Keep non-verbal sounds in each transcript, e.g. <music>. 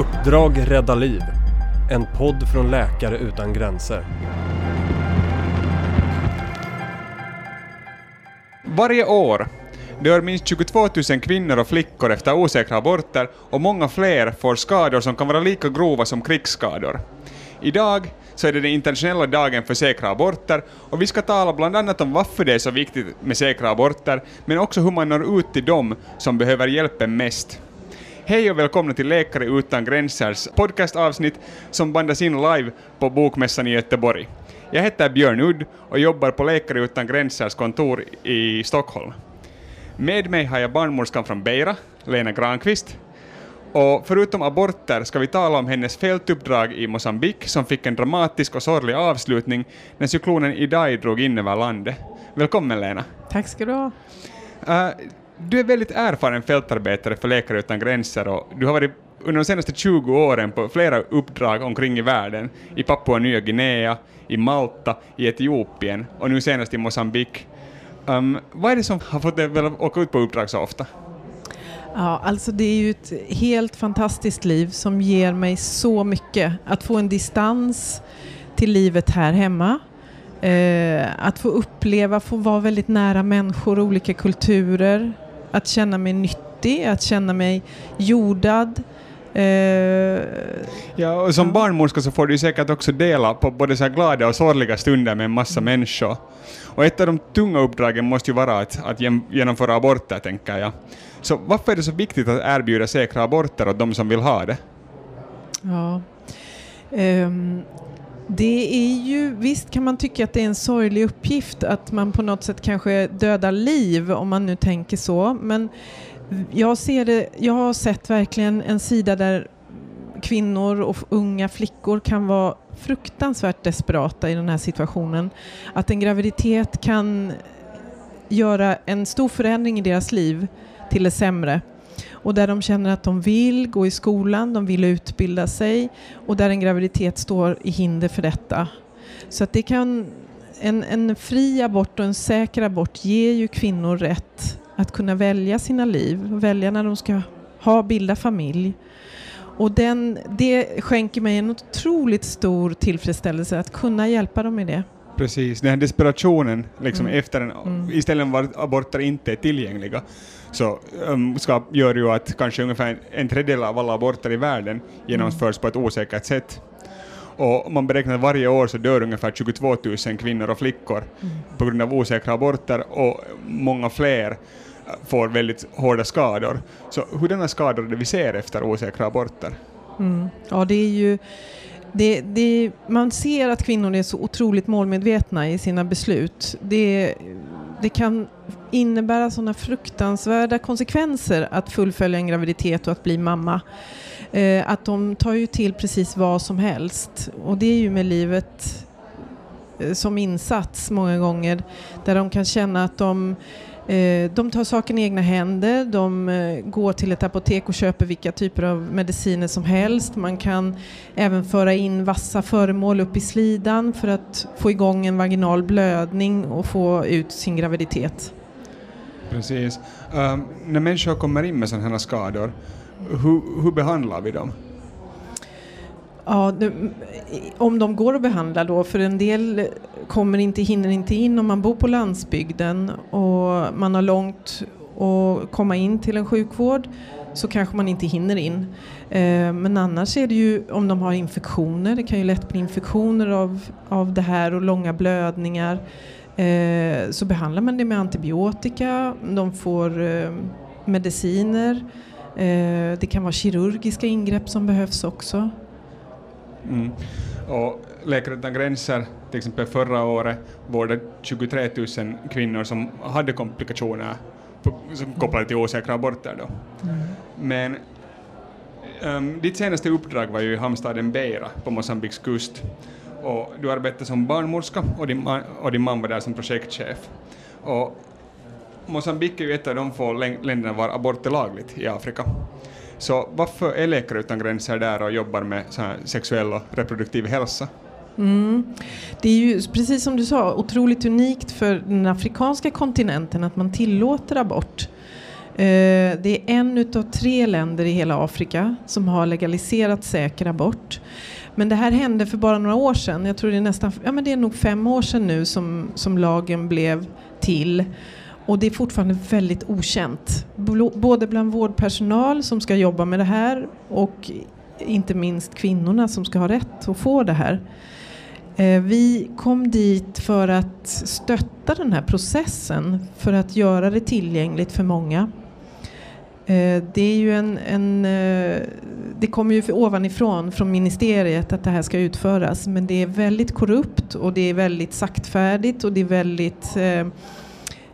Uppdrag rädda liv. En podd från Läkare utan gränser. Varje år dör minst 22 000 kvinnor och flickor efter osäkra aborter och många fler får skador som kan vara lika grova som krigsskador. Idag så är det den internationella dagen för säkra aborter och vi ska tala bland annat om varför det är så viktigt med säkra aborter, men också hur man når ut till dem som behöver hjälpen mest. Hej och välkomna till Läkare utan gränsers podcastavsnitt som bandas in live på Bokmässan i Göteborg. Jag heter Björn Udd och jobbar på Läkare utan gränsers kontor i Stockholm. Med mig har jag barnmorskan från Beira, Lena Granqvist, och förutom aborter ska vi tala om hennes fältuppdrag i Mosambik som fick en dramatisk och sorglig avslutning när cyklonen Idai drog in över landet. Välkommen Lena. Tack ska du ha. Uh, du är väldigt erfaren fältarbetare för Läkare utan gränser och du har varit under de senaste 20 åren på flera uppdrag omkring i världen, i Papua Nya Guinea, i Malta, i Etiopien och nu senast i Mosambik. Um, vad är det som har fått dig att åka ut på uppdrag så ofta? Ja, alltså det är ju ett helt fantastiskt liv som ger mig så mycket. Att få en distans till livet här hemma. Eh, att få uppleva, få vara väldigt nära människor, olika kulturer. Att känna mig nyttig, att känna mig jordad. Eh, ja, och som ja. barnmorska så får du säkert också dela på både så glada och sorgliga stunder med en massa mm. människor. Och ett av de tunga uppdragen måste ju vara att, att genomföra aborter, tänker jag. Så varför är det så viktigt att erbjuda säkra aborter åt de som vill ha det? Ja. Um, det är ju, visst kan man tycka att det är en sorglig uppgift att man på något sätt kanske dödar liv om man nu tänker så. Men jag, ser det, jag har sett verkligen en sida där kvinnor och unga flickor kan vara fruktansvärt desperata i den här situationen. Att en graviditet kan göra en stor förändring i deras liv till det sämre. Och där de känner att de vill gå i skolan, de vill utbilda sig och där en graviditet står i hinder för detta. Så att det kan, en, en fri abort och en säker abort ger ju kvinnor rätt att kunna välja sina liv, välja när de ska ha, bilda familj. Och den, det skänker mig en otroligt stor tillfredsställelse att kunna hjälpa dem med det. Precis, den här desperationen liksom mm. efter en, mm. istället för att aborter inte är tillgängliga, så um, ska, gör ju att kanske ungefär en tredjedel av alla aborter i världen genomförs på ett osäkert sätt. Och man beräknar att varje år så dör ungefär 22 000 kvinnor och flickor mm. på grund av osäkra aborter och många fler äh, får väldigt hårda skador. Så hurdana skador är det vi ser efter osäkra aborter? Mm. Ja, det är ju det, det, man ser att kvinnor är så otroligt målmedvetna i sina beslut. Det, det kan innebära sådana fruktansvärda konsekvenser att fullfölja en graviditet och att bli mamma. Eh, att de tar ju till precis vad som helst och det är ju med livet eh, som insats många gånger där de kan känna att de Eh, Eh, de tar saken i egna händer, de eh, går till ett apotek och köper vilka typer av mediciner som helst. Man kan även föra in vassa föremål upp i slidan för att få igång en vaginal blödning och få ut sin graviditet. Precis. Um, när människor kommer in med sådana här skador, hur, hur behandlar vi dem? Ja, det, om de går att behandla då, för en del kommer inte, hinner inte in om man bor på landsbygden och man har långt att komma in till en sjukvård så kanske man inte hinner in. Eh, men annars är det ju om de har infektioner, det kan ju lätt bli infektioner av, av det här och långa blödningar. Eh, så behandlar man det med antibiotika, de får eh, mediciner, det kan vara kirurgiska ingrepp som behövs också. Mm. Och Läkare utan gränser, till exempel förra året, vårdade 23 000 kvinnor som hade komplikationer kopplade till osäkra aborter. Då. Mm. Men um, ditt senaste uppdrag var ju i hamnstaden Beira på Mosambiks kust. Och du arbetade som barnmorska och din, man, och din man var där som projektchef. Och Mosambik är ju ett av de få länderna var abort är lagligt i Afrika. Så varför är Läkare utan gränser där och jobbar med sexuell och reproduktiv hälsa? Mm. Det är ju precis som du sa otroligt unikt för den afrikanska kontinenten att man tillåter abort. Eh, det är en utav tre länder i hela Afrika som har legaliserat säker abort. Men det här hände för bara några år sedan. Jag tror det är nästan, ja men det är nog fem år sedan nu som, som lagen blev till. Och det är fortfarande väldigt okänt. Både bland vårdpersonal som ska jobba med det här och inte minst kvinnorna som ska ha rätt att få det här. Eh, vi kom dit för att stötta den här processen, för att göra det tillgängligt för många. Eh, det är ju en, en eh, det kommer ju ovanifrån från ministeriet att det här ska utföras men det är väldigt korrupt och det är väldigt saktfärdigt och det är väldigt eh,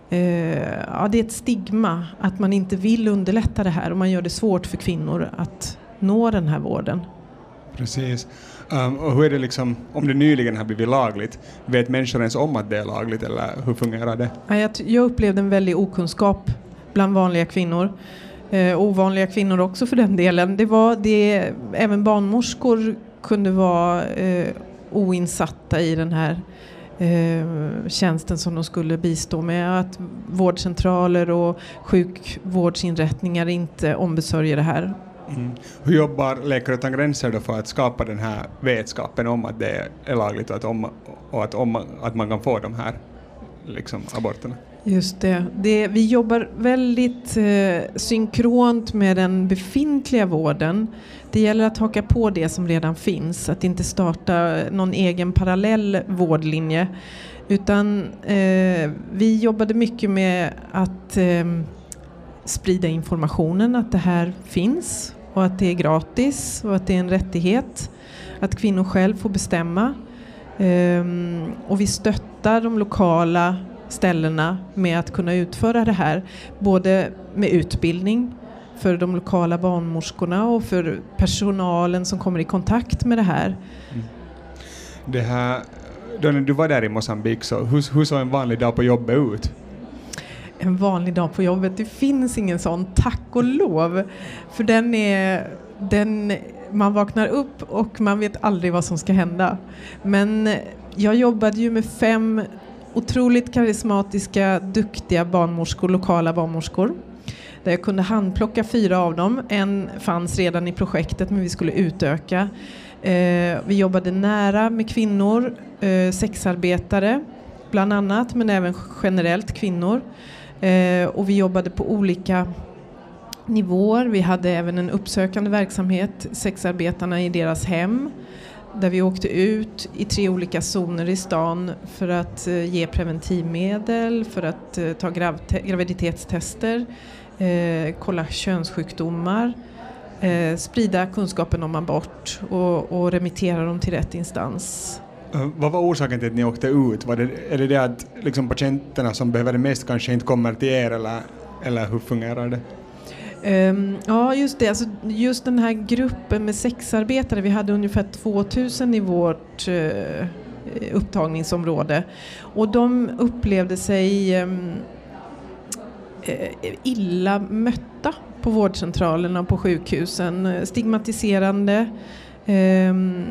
ja, det är ett stigma att man inte vill underlätta det här och man gör det svårt för kvinnor att nå den här vården. Precis. Um, och hur är det liksom, om det nyligen har blivit lagligt, vet människor ens om att det är lagligt eller hur fungerar det? jag, jag upplevde en väldig okunskap bland vanliga kvinnor eh, ovanliga kvinnor också för den delen. Det var det, även barnmorskor kunde vara eh, oinsatta i den här eh, tjänsten som de skulle bistå med. Att vårdcentraler och sjukvårdsinrättningar inte ombesörjer det här. Mm. Hur jobbar Läkare utan gränser då för att skapa den här vetskapen om att det är lagligt och att, om, och att, om, att man kan få de här liksom, aborterna? Just det. det vi jobbar väldigt eh, synkront med den befintliga vården. Det gäller att haka på det som redan finns, att inte starta någon egen parallell vårdlinje. Utan eh, vi jobbade mycket med att eh, sprida informationen att det här finns och att det är gratis och att det är en rättighet. Att kvinnor själv får bestämma. Ehm, och vi stöttar de lokala ställena med att kunna utföra det här. Både med utbildning för de lokala barnmorskorna och för personalen som kommer i kontakt med det här. Mm. Det här då när du var där i Mosambik, så hur, hur såg en vanlig dag på jobbet ut? En vanlig dag på jobbet, det finns ingen sån, tack och lov. För den är, den, man vaknar upp och man vet aldrig vad som ska hända. Men jag jobbade ju med fem otroligt karismatiska, duktiga barnmorskor, lokala barnmorskor. Där jag kunde handplocka fyra av dem. En fanns redan i projektet men vi skulle utöka. Eh, vi jobbade nära med kvinnor, eh, sexarbetare bland annat, men även generellt kvinnor. Eh, och vi jobbade på olika nivåer. Vi hade även en uppsökande verksamhet, sexarbetarna i deras hem där vi åkte ut i tre olika zoner i stan för att eh, ge preventivmedel, för att eh, ta grav graviditetstester, eh, kolla könssjukdomar, eh, sprida kunskapen om abort och, och remittera dem till rätt instans. Eh, vad var orsaken till att ni åkte ut? Var det, är det det att liksom patienterna som behöver det mest kanske inte kommer till er eller, eller hur fungerar det? Um, ja, just det. Alltså, just den här gruppen med sexarbetare, vi hade ungefär 2000 i vårt uh, upptagningsområde. Och de upplevde sig um, illa mötta på vårdcentralerna och på sjukhusen. Stigmatiserande. Um,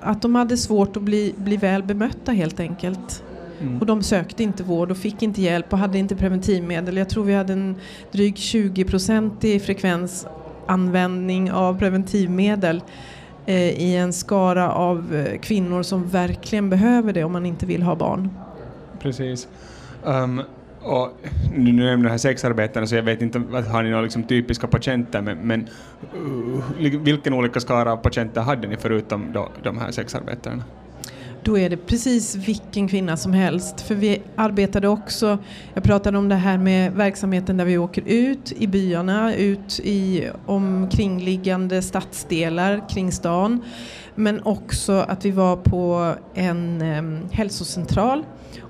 att de hade svårt att bli, bli väl bemötta helt enkelt. Mm. Och de sökte inte vård och fick inte hjälp och hade inte preventivmedel. Jag tror vi hade en dryg 20-procentig frekvensanvändning av preventivmedel eh, i en skara av eh, kvinnor som verkligen behöver det om man inte vill ha barn. Precis. Um, och nu nämner här sexarbetarna så jag vet inte, har ni några liksom typiska patienter men, men uh, vilken olika skara av patienter hade ni förutom då, de här sexarbetarna? Då är det precis vilken kvinna som helst. För vi arbetade också, jag pratade om det här med verksamheten där vi åker ut i byarna, ut i omkringliggande stadsdelar kring stan. Men också att vi var på en eh, hälsocentral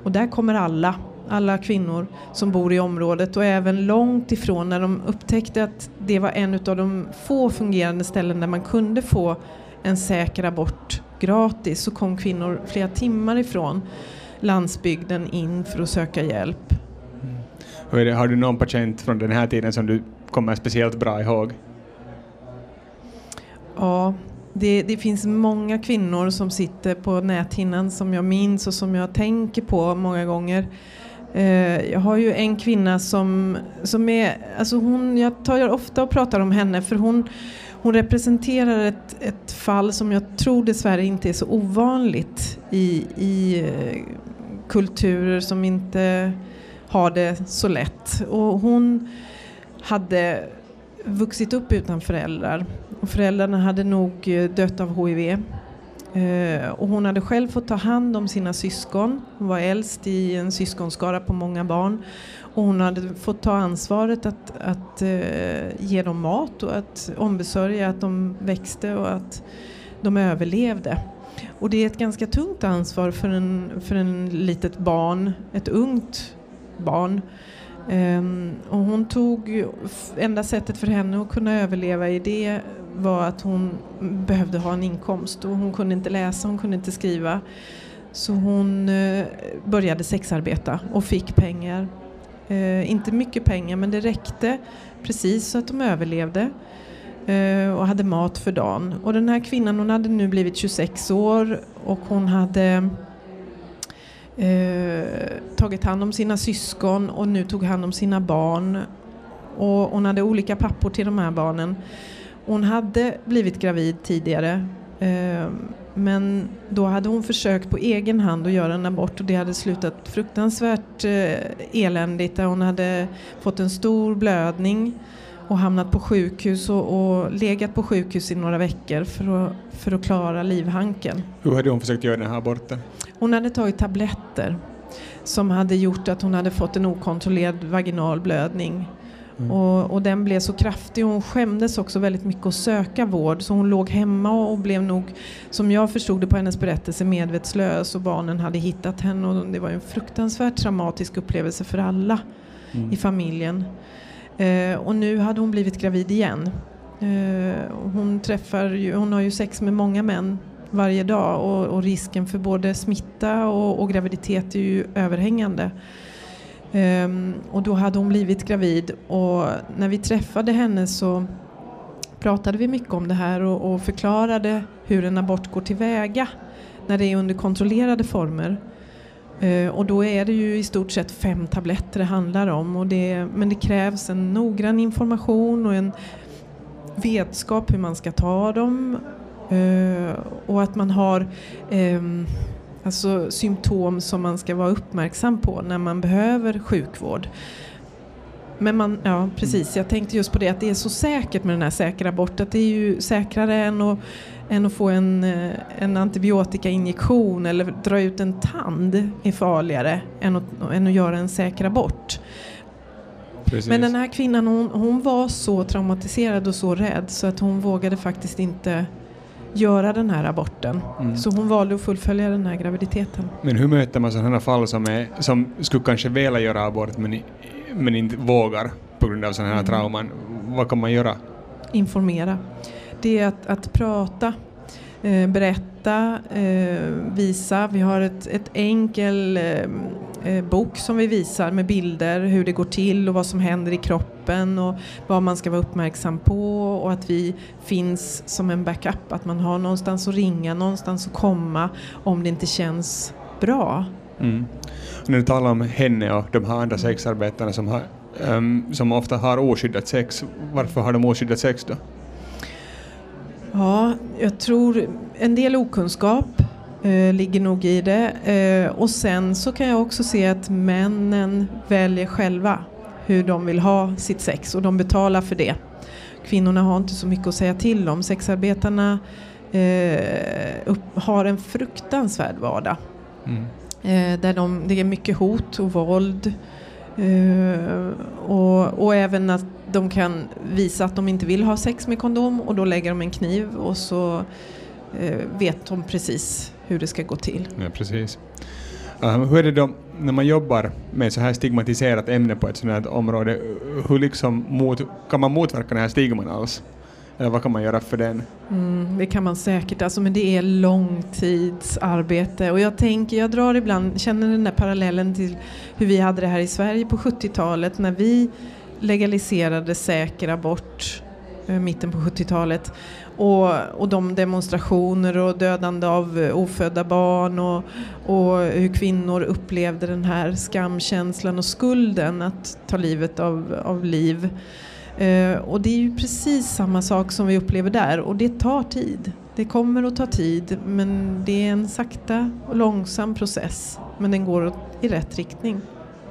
och där kommer alla alla kvinnor som bor i området och även långt ifrån när de upptäckte att det var en av de få fungerande ställen där man kunde få en säker abort gratis så kom kvinnor flera timmar ifrån landsbygden in för att söka hjälp. Mm. Har du någon patient från den här tiden som du kommer speciellt bra ihåg? Ja, det, det, finns många kvinnor som sitter på näthinnan som jag minns och som jag tänker på många gånger. Eh, jag har ju en kvinna som, som är, alltså hon, jag tar ofta och pratar om henne för hon, hon representerar ett, ett fall som jag tror dessvärre inte är så ovanligt i, i eh, kulturer som inte har det så lätt. Och hon hade vuxit upp utan föräldrar. Och föräldrarna hade nog eh, dött av HIV. Eh, och hon hade själv fått ta hand om sina syskon. Hon var äldst i en syskonskara på många barn. Och hon hade fått ta ansvaret att, att eh, ge dem mat och att ombesörja att de växte och att de överlevde. Och det är ett ganska tungt ansvar för en, för en litet barn, ett ungt barn. Ehm, och hon tog, enda sättet för henne att kunna överleva i det var att hon behövde ha en inkomst och hon kunde inte läsa, hon kunde inte skriva. Så hon eh, började sexarbeta och fick pengar. Eh, inte mycket pengar men det räckte precis så att de överlevde eh, och hade mat för dagen. Och den här kvinnan hon hade nu blivit 26 år och hon hade eh, tagit hand om sina syskon och nu tog hand om sina barn. Och hon hade olika pappor till de här barnen. Hon hade blivit gravid tidigare eh, men då hade hon försökt på egen hand att göra en abort och det hade slutat fruktansvärt eh, eländigt där hon hade fått en stor blödning och hamnat på sjukhus och, och legat på sjukhus i några veckor för att, för att klara livhanken. Hur hade hon försökt göra den här aborten? Hon hade tagit tabletter som hade gjort att hon hade fått en okontrollerad vaginal blödning. Mm. Och, och, den blev så kraftig och hon skämdes också väldigt mycket att söka vård så hon låg hemma och blev nog, som jag förstod det på hennes berättelse, medvetslös och barnen hade hittat henne och det var en fruktansvärt traumatisk upplevelse för alla mm. i familjen. Eh, och nu hade hon blivit gravid igen. Eh, hon, träffar ju, hon har ju sex med många män varje dag och, och risken för både smitta och, och, graviditet är ju överhängande. Um, och då hade hon blivit gravid och när vi träffade henne så pratade vi mycket om det här och, och förklarade hur en abort går tillväga när det är under kontrollerade former. Uh, och då är det ju i stort sett fem tabletter det handlar om. Och det, men det krävs en noggrann information och en vetskap hur man ska ta dem Uh, och att man har um, alltså symptom som man ska vara uppmärksam på när man behöver sjukvård. Men man, ja precis, jag tänkte just på det att det är så säkert med den här säkra abort att det är ju säkrare än att, än att få en, eh, en antibiotikainjektion eller dra ut en tand är farligare än att, än att göra en säker abort. Precis. Men den här kvinnan hon, hon var så traumatiserad och så rädd så att hon vågade faktiskt inte göra den här aborten. Mm. Så hon valde att fullfölja den här graviditeten. Men hur möter man sådana fall som, är, som skulle kanske vilja göra abort men, men inte vågar på grund av sådana här mm. trauman? Vad kan man göra? Informera. Det är att, att prata, eh, berätta, eh, visa. Vi har ett, ett enkel eh, bok som vi visar med bilder hur det går till och vad som händer i kroppen och vad man ska vara uppmärksam på och att vi finns som en backup, att man har någonstans att ringa, någonstans att komma om det inte känns bra. Mm. När du talar om henne och de här andra sexarbetarna som, har, um, som ofta har oskyddat sex, varför har de oskyddat sex då? Ja, jag tror en del okunskap eh, ligger nog i det. Eh, och sen så kan jag också se att männen väljer själva hur de vill ha sitt sex och de betalar för det. Kvinnorna har inte så mycket att säga till om. Sexarbetarna eh, upp, har en fruktansvärd vardag. Mm. Eh, där de, det är mycket hot och våld. Uh, och, och, även att de kan visa att de inte vill ha sex med kondom och då lägger de en kniv och så uh, vet de precis hur det ska gå till. Ja, precis. Uh, hur är det då när man jobbar med så här stigmatiserat ämne på ett sådant här område, hur liksom mot, kan man motverka den här stigman alls? Eller vad kan man göra för den? Mm, det kan man säkert, alltså, men det är långtidsarbete. Och jag tänker, jag drar ibland, känner den där parallellen till hur vi hade det här i Sverige på 70-talet när vi legaliserade säker abort, Eh, mitten på 70-talet. Och, och de demonstrationer och dödande av eh, ofödda barn och, och hur kvinnor upplevde den här skamkänslan och skulden att ta livet av, av liv. Eh, och det är ju precis samma sak som vi upplever där och det tar tid. Det kommer att ta tid men det är en sakta och långsam process men den går i rätt riktning.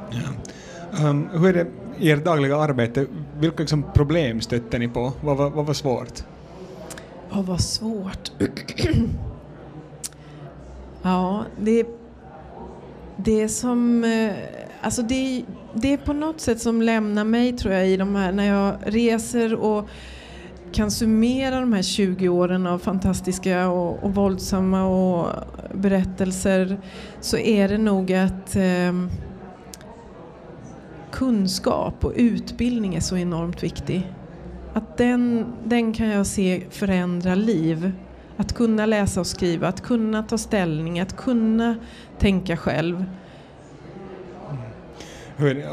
Ja. Um, hur är det i ert dagliga arbete? Vilka liksom, problem stötte ni på? Vad, vad, vad var svårt? Vad var svårt? <clears throat> ja, det, det som... Eh, alltså det, det är på något sätt som lämnar mig tror jag i de här när jag reser och kan summera de här 20 åren av fantastiska och, och våldsamma och berättelser så är det nog att eh, kunskap och utbildning är så enormt viktig. Att den, den kan jag se förändra liv. Att kunna läsa och skriva, att kunna ta ställning, att kunna tänka själv. Hur,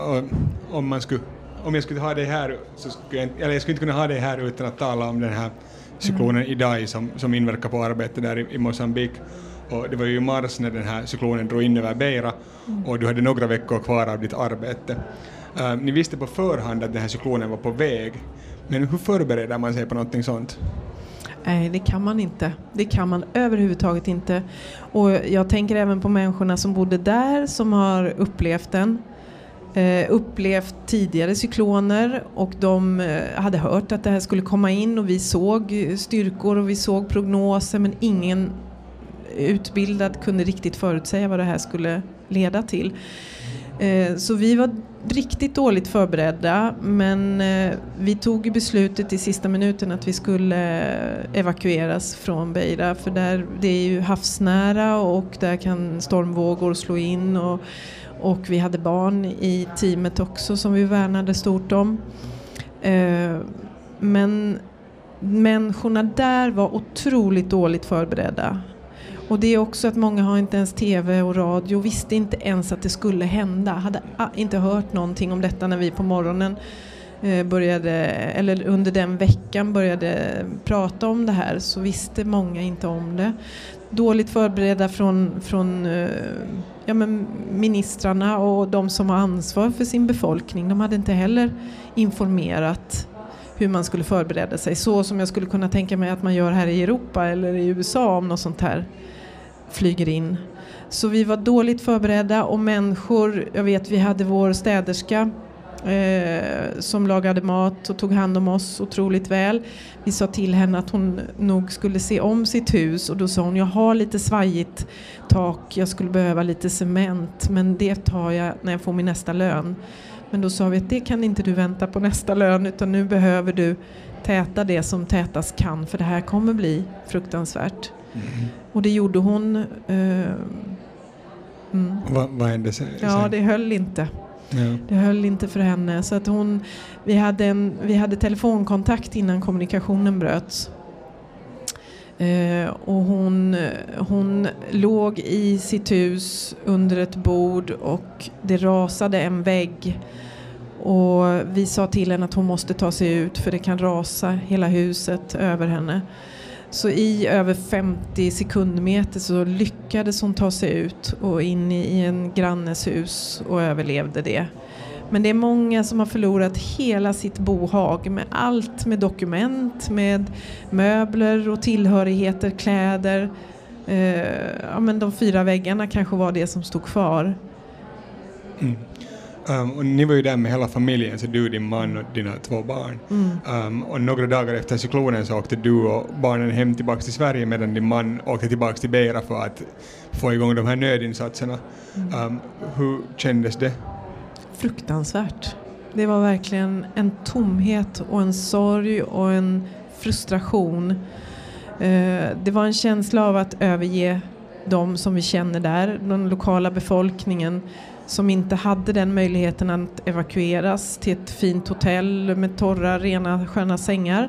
om, man skulle, om jag skulle ha dig här, så skulle jag, eller jag skulle inte kunna ha dig här utan att tala om den här cyklonen mm. Idai som, som inverkar på arbetet där i, i Mosambik. Och det var ju i mars när den här cyklonen drog in över Beira och du hade några veckor kvar av ditt arbete. Uh, ni visste på förhand att den här cyklonen var på väg, men hur förbereder man sig på någonting sånt? Nej, det kan man inte. Det kan man överhuvudtaget inte. Och jag tänker även på människorna som bodde där, som har upplevt den. Uh, upplevt tidigare cykloner och de uh, hade hört att det här skulle komma in och vi såg styrkor och vi såg prognoser men ingen utbildad kunde riktigt förutsäga vad det här skulle leda till. Eh, så vi var riktigt dåligt förberedda men eh, vi tog beslutet i sista minuten att vi skulle evakueras från Beira för där, det är ju havsnära och där kan stormvågor slå in och, och vi hade barn i teamet också som vi värnade stort om. Eh, men människorna där var otroligt dåligt förberedda. Och det är också att många har inte ens TV och radio, visste inte ens att det skulle hända, hade inte hört någonting om detta när vi på morgonen eh, började, eller under den veckan började prata om det här så visste många inte om det. Dåligt förberedda från, från eh, ja, men ministrarna och de som har ansvar för sin befolkning. De hade inte heller informerat hur man skulle förbereda sig. Så som jag skulle kunna tänka mig att man gör här i Europa eller i USA om något sånt här flyger in. Så vi var dåligt förberedda och människor, jag vet vi hade vår städerska eh, som lagade mat och tog hand om oss otroligt väl. Vi sa till henne att hon nog skulle se om sitt hus och då sa hon jag har lite svajigt tak, jag skulle behöva lite cement men det tar jag när jag får min nästa lön. Men då sa vi att det kan inte du vänta på nästa lön utan nu behöver du täta det som tätas kan för det här kommer bli fruktansvärt. Mm. Och det gjorde hon. Eh, mm. Vad, vad hände sen? Ja, det höll inte. Ja. Det höll inte för henne. Så att hon, vi, hade en, vi hade telefonkontakt innan kommunikationen bröts. Eh, och hon, hon låg i sitt hus under ett bord och det rasade en vägg. Och vi sa till henne att hon måste ta sig ut för det kan rasa hela huset över henne. Så i över 50 sekundmeter så lyckades hon ta sig ut och in i en grannes hus och överlevde det. Men det är många som har förlorat hela sitt bohag med allt med dokument, med möbler och tillhörigheter, kläder. Eh, ja, men de fyra väggarna kanske var det som stod kvar. Mm. Um, och ni var ju där med hela familjen, så du, din man och dina två barn. Mm. Um, och några dagar efter cyklonen så åkte du och barnen hem tillbaka till Sverige medan din man åkte tillbaka till Beira för att få igång de här nödinsatserna. Mm. Um, hur kändes det? Fruktansvärt. Det var verkligen en tomhet och en sorg och en frustration. Uh, det var en känsla av att överge de som vi känner där, den lokala befolkningen som inte hade den möjligheten att evakueras till ett fint hotell med torra, rena, sköna sängar.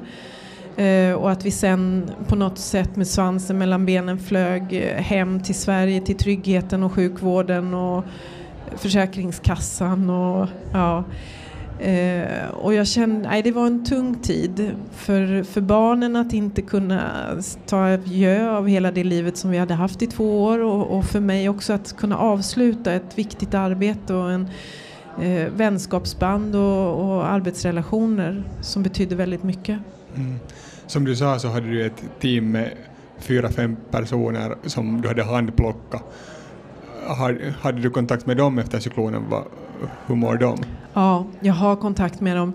Eh, och att vi sen på något sätt med svansen mellan benen flög eh, hem till Sverige, till tryggheten och sjukvården och Försäkringskassan och ja. Eh, och jag kände, nej det var en tung tid för, för barnen att inte kunna ta adjö av hela det livet som vi hade haft i två år och, och för mig också att kunna avsluta ett viktigt arbete och en eh, vänskapsband och, och, arbetsrelationer som betydde väldigt mycket. Mm. Som du sa så hade du ett team med fyra, fem personer som du hade handplockat. Hade du kontakt med dem efter cyklonen? Hur mår de? Ja, jag har kontakt med dem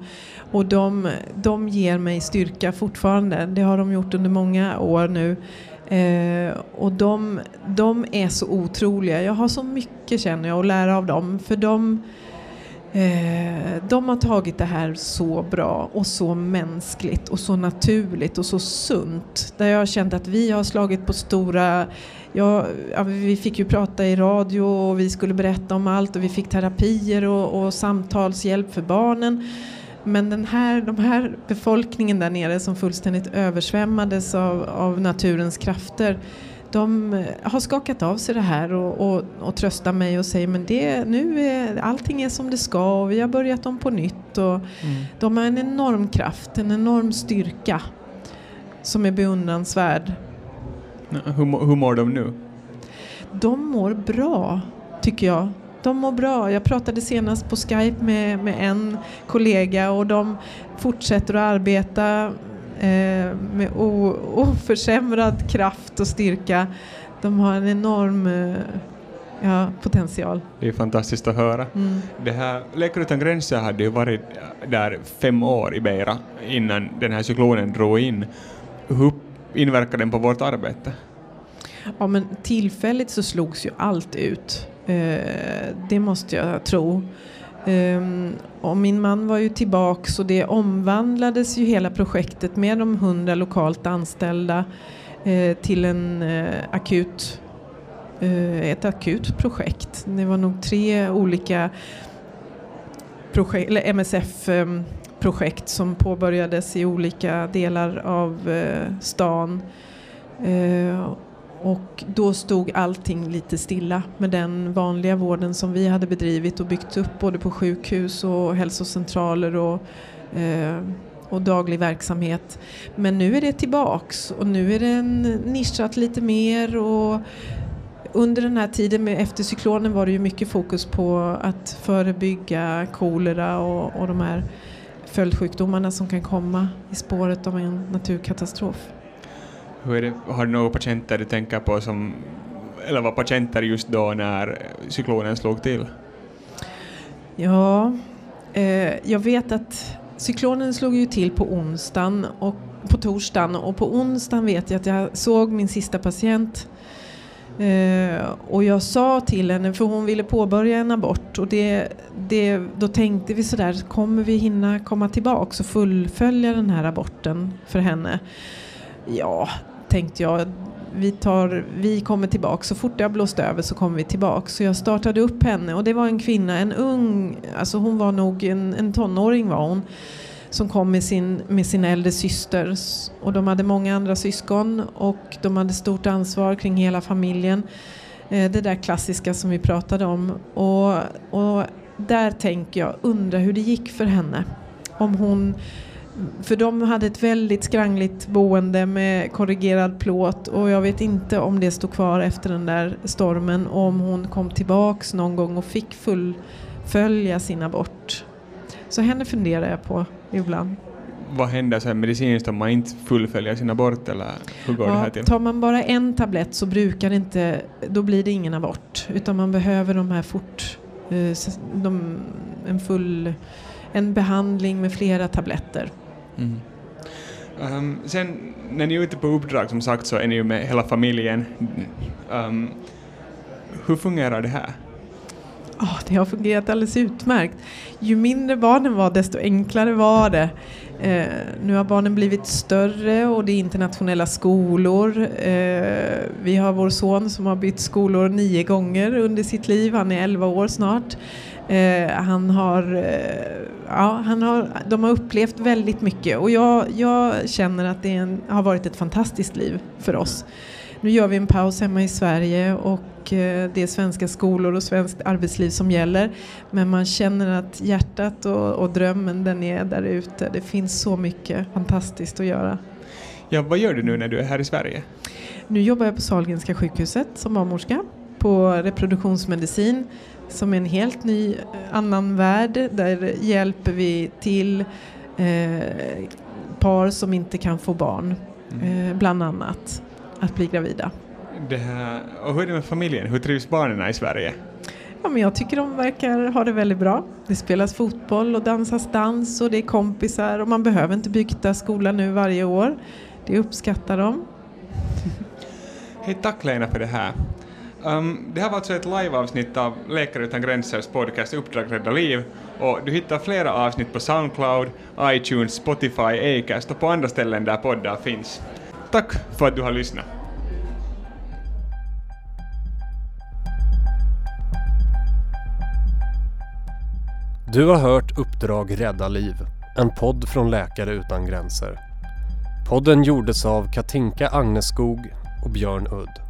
och de, de ger mig styrka fortfarande. Det har de gjort under många år nu. Eh, och de, de är så otroliga. Jag har så mycket känner jag att lära av dem. För de, eh, de har tagit det här så bra och så mänskligt och så naturligt och så sunt. Där jag har känt att vi har slagit på stora Ja, ja, vi fick ju prata i radio och vi skulle berätta om allt och vi fick terapier och, och samtalshjälp för barnen. Men den här, de här befolkningen där nere som fullständigt översvämmades av, av naturens krafter de har skakat av sig det här och, och, och tröstar mig och säger men det, nu är allting är som det ska och vi har börjat om på nytt. Och mm. De har en enorm kraft, en enorm styrka som är beundransvärd. Hur, hur mår de nu? De mår bra, tycker jag. De mår bra. Jag pratade senast på Skype med, med en kollega och de fortsätter att arbeta eh, med oförsämrad kraft och styrka. De har en enorm eh, ja, potential. Det är fantastiskt att höra. Mm. Det här, Läkare utan gränser hade ju varit där fem år i Beira innan den här cyklonen drog in. Hur inverkar den på vårt arbete? Ja, men tillfälligt så slogs ju allt ut. Eh, det måste jag tro. Um, och min man var ju tillbaks och det omvandlades ju hela projektet med de hundra lokalt anställda uh, till en uh, akut, uh, ett akut projekt. Det var nog tre olika projekt, eller MSF um, ehm, projekt som påbörjades i olika delar av stan. Och då stod allting lite stilla med den vanliga vården som vi hade bedrivit och byggt upp både på sjukhus och hälsocentraler och, eh, och daglig verksamhet. Men nu är det tillbaks och nu är den nischat lite mer och under den här tiden med, efter cyklonen var det ju mycket fokus på att förebygga kolera och, och de här följdsjukdomarna som kan komma i spåret av en naturkatastrof. Hur är det, har du några patienter du tänker på som, eller var patienter just då när cyklonen slog till? Ja, eh, jag vet att cyklonen slog ju till på onsdagen och på torsdagen och på onsdagen vet jag att jag såg min sista patient Eh, och jag sa till henne, för hon ville påbörja en abort och det, det, då tänkte vi sådär, kommer vi hinna komma tillbaks och fullfölja den här aborten för henne? Ja, tänkte jag, vi, tar, vi kommer tillbaka Så fort det har blåst över så kommer vi tillbaka. Så jag startade upp henne och det var en kvinna, en ung, alltså hon var nog en, en tonåring var hon som kom med sin, med sin äldre syster. Och de hade många andra syskon och de hade stort ansvar kring hela familjen. Eh, det där klassiska som vi pratade om. Och, och där tänker jag, undra hur det gick för henne. Om hon för de hade ett väldigt skrangligt boende med korrigerad plåt och jag vet inte om det stod kvar efter den där stormen och om hon kom tillbaks någon gång och fick fullfölja sin abort. Så henne funderar jag på ibland. Vad händer sen medicinskt om man inte fullföljer sin abort eller hur går ja, det här till? Tar man bara en tablett så brukar det inte, då blir det ingen abort utan man behöver de här fort, eh, de, en full, en behandling med flera tabletter. Mm. Um, sen när ni är ute på uppdrag som sagt så är ni ju med hela familjen. Um, hur fungerar det här? Oh, det har fungerat alldeles utmärkt. Ju mindre barnen var desto enklare var det. Eh, nu har barnen blivit större och det är internationella skolor. Eh, vi har vår son som har bytt skolor nio gånger under sitt liv. Han är 11 år snart. Eh, han har, eh, ja, han har, de har upplevt väldigt mycket och jag, jag känner att det en, har varit ett fantastiskt liv för oss. Nu gör vi en paus hemma i Sverige och eh, det är svenska skolor och svenskt arbetsliv som gäller. Men man känner att hjärtat och, och drömmen den är där ute. Det finns så mycket fantastiskt att göra. Ja, vad gör du nu när du är här i Sverige? Nu jobbar jag på Sahlgrenska sjukhuset som barnmorska på reproduktionsmedicin som en helt ny eh, annan värld. Där hjälper vi till eh, par som inte kan få barn, Mm. eh, bland annat, att bli gravida. Det här, och hur är det med familjen? Hur trivs barnen i Sverige? Ja, men jag tycker de verkar ha det väldigt bra. Det spelas fotboll och dansas dans och det är kompisar och man behöver inte byta skola nu varje år. Det uppskattar de. Hej, tack Lena för det här. Um, det här var alltså ett liveavsnitt av Läkare utan gränsers podcast Uppdrag rädda liv och du hittar flera avsnitt på Soundcloud, iTunes, Spotify, Acast och på andra ställen där poddar finns. Tack för att du har lyssnat. Du har hört Uppdrag rädda liv, en podd från Läkare utan gränser. Podden gjordes av Katinka Agneskog och Björn Udd.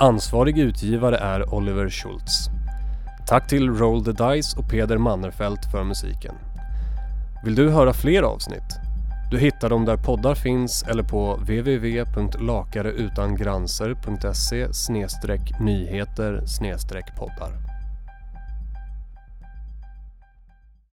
Ansvarig utgivare är Oliver Schultz. Tack till Roll the Dice och Peder Mannerfelt för musiken. Vill du höra fler avsnitt? Du hittar dem där poddar finns eller på www.lakareutangranser.se nyheter poddar.